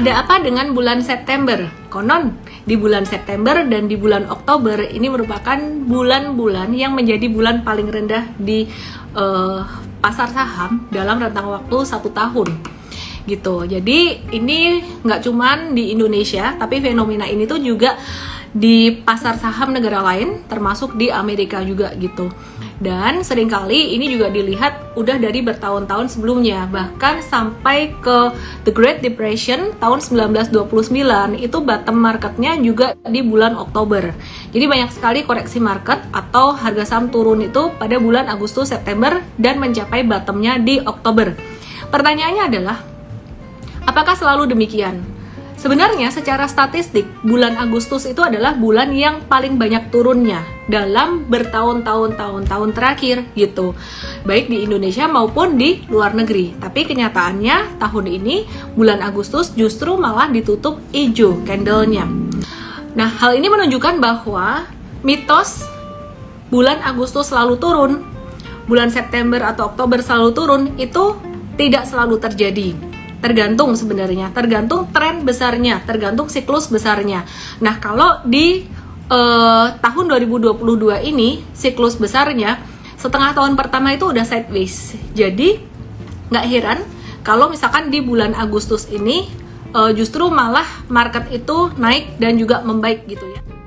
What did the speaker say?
ada apa dengan bulan September? Konon di bulan September dan di bulan Oktober ini merupakan bulan-bulan yang menjadi bulan paling rendah di uh, pasar saham dalam rentang waktu satu tahun gitu. Jadi ini nggak cuman di Indonesia, tapi fenomena ini tuh juga di pasar saham negara lain, termasuk di Amerika juga gitu. Dan sering kali ini juga dilihat udah dari bertahun-tahun sebelumnya, bahkan sampai ke The Great Depression tahun 1929 itu bottom marketnya juga di bulan Oktober. Jadi banyak sekali koreksi market atau harga saham turun itu pada bulan Agustus September dan mencapai bottomnya di Oktober. Pertanyaannya adalah, apakah selalu demikian? Sebenarnya secara statistik, bulan Agustus itu adalah bulan yang paling banyak turunnya dalam bertahun-tahun tahun-tahun terakhir gitu. Baik di Indonesia maupun di luar negeri. Tapi kenyataannya tahun ini bulan Agustus justru malah ditutup hijau candlenya. Nah, hal ini menunjukkan bahwa mitos bulan Agustus selalu turun, bulan September atau Oktober selalu turun itu tidak selalu terjadi tergantung sebenarnya tergantung tren besarnya tergantung siklus besarnya. Nah kalau di uh, tahun 2022 ini siklus besarnya setengah tahun pertama itu udah sideways. Jadi nggak heran kalau misalkan di bulan Agustus ini uh, justru malah market itu naik dan juga membaik gitu ya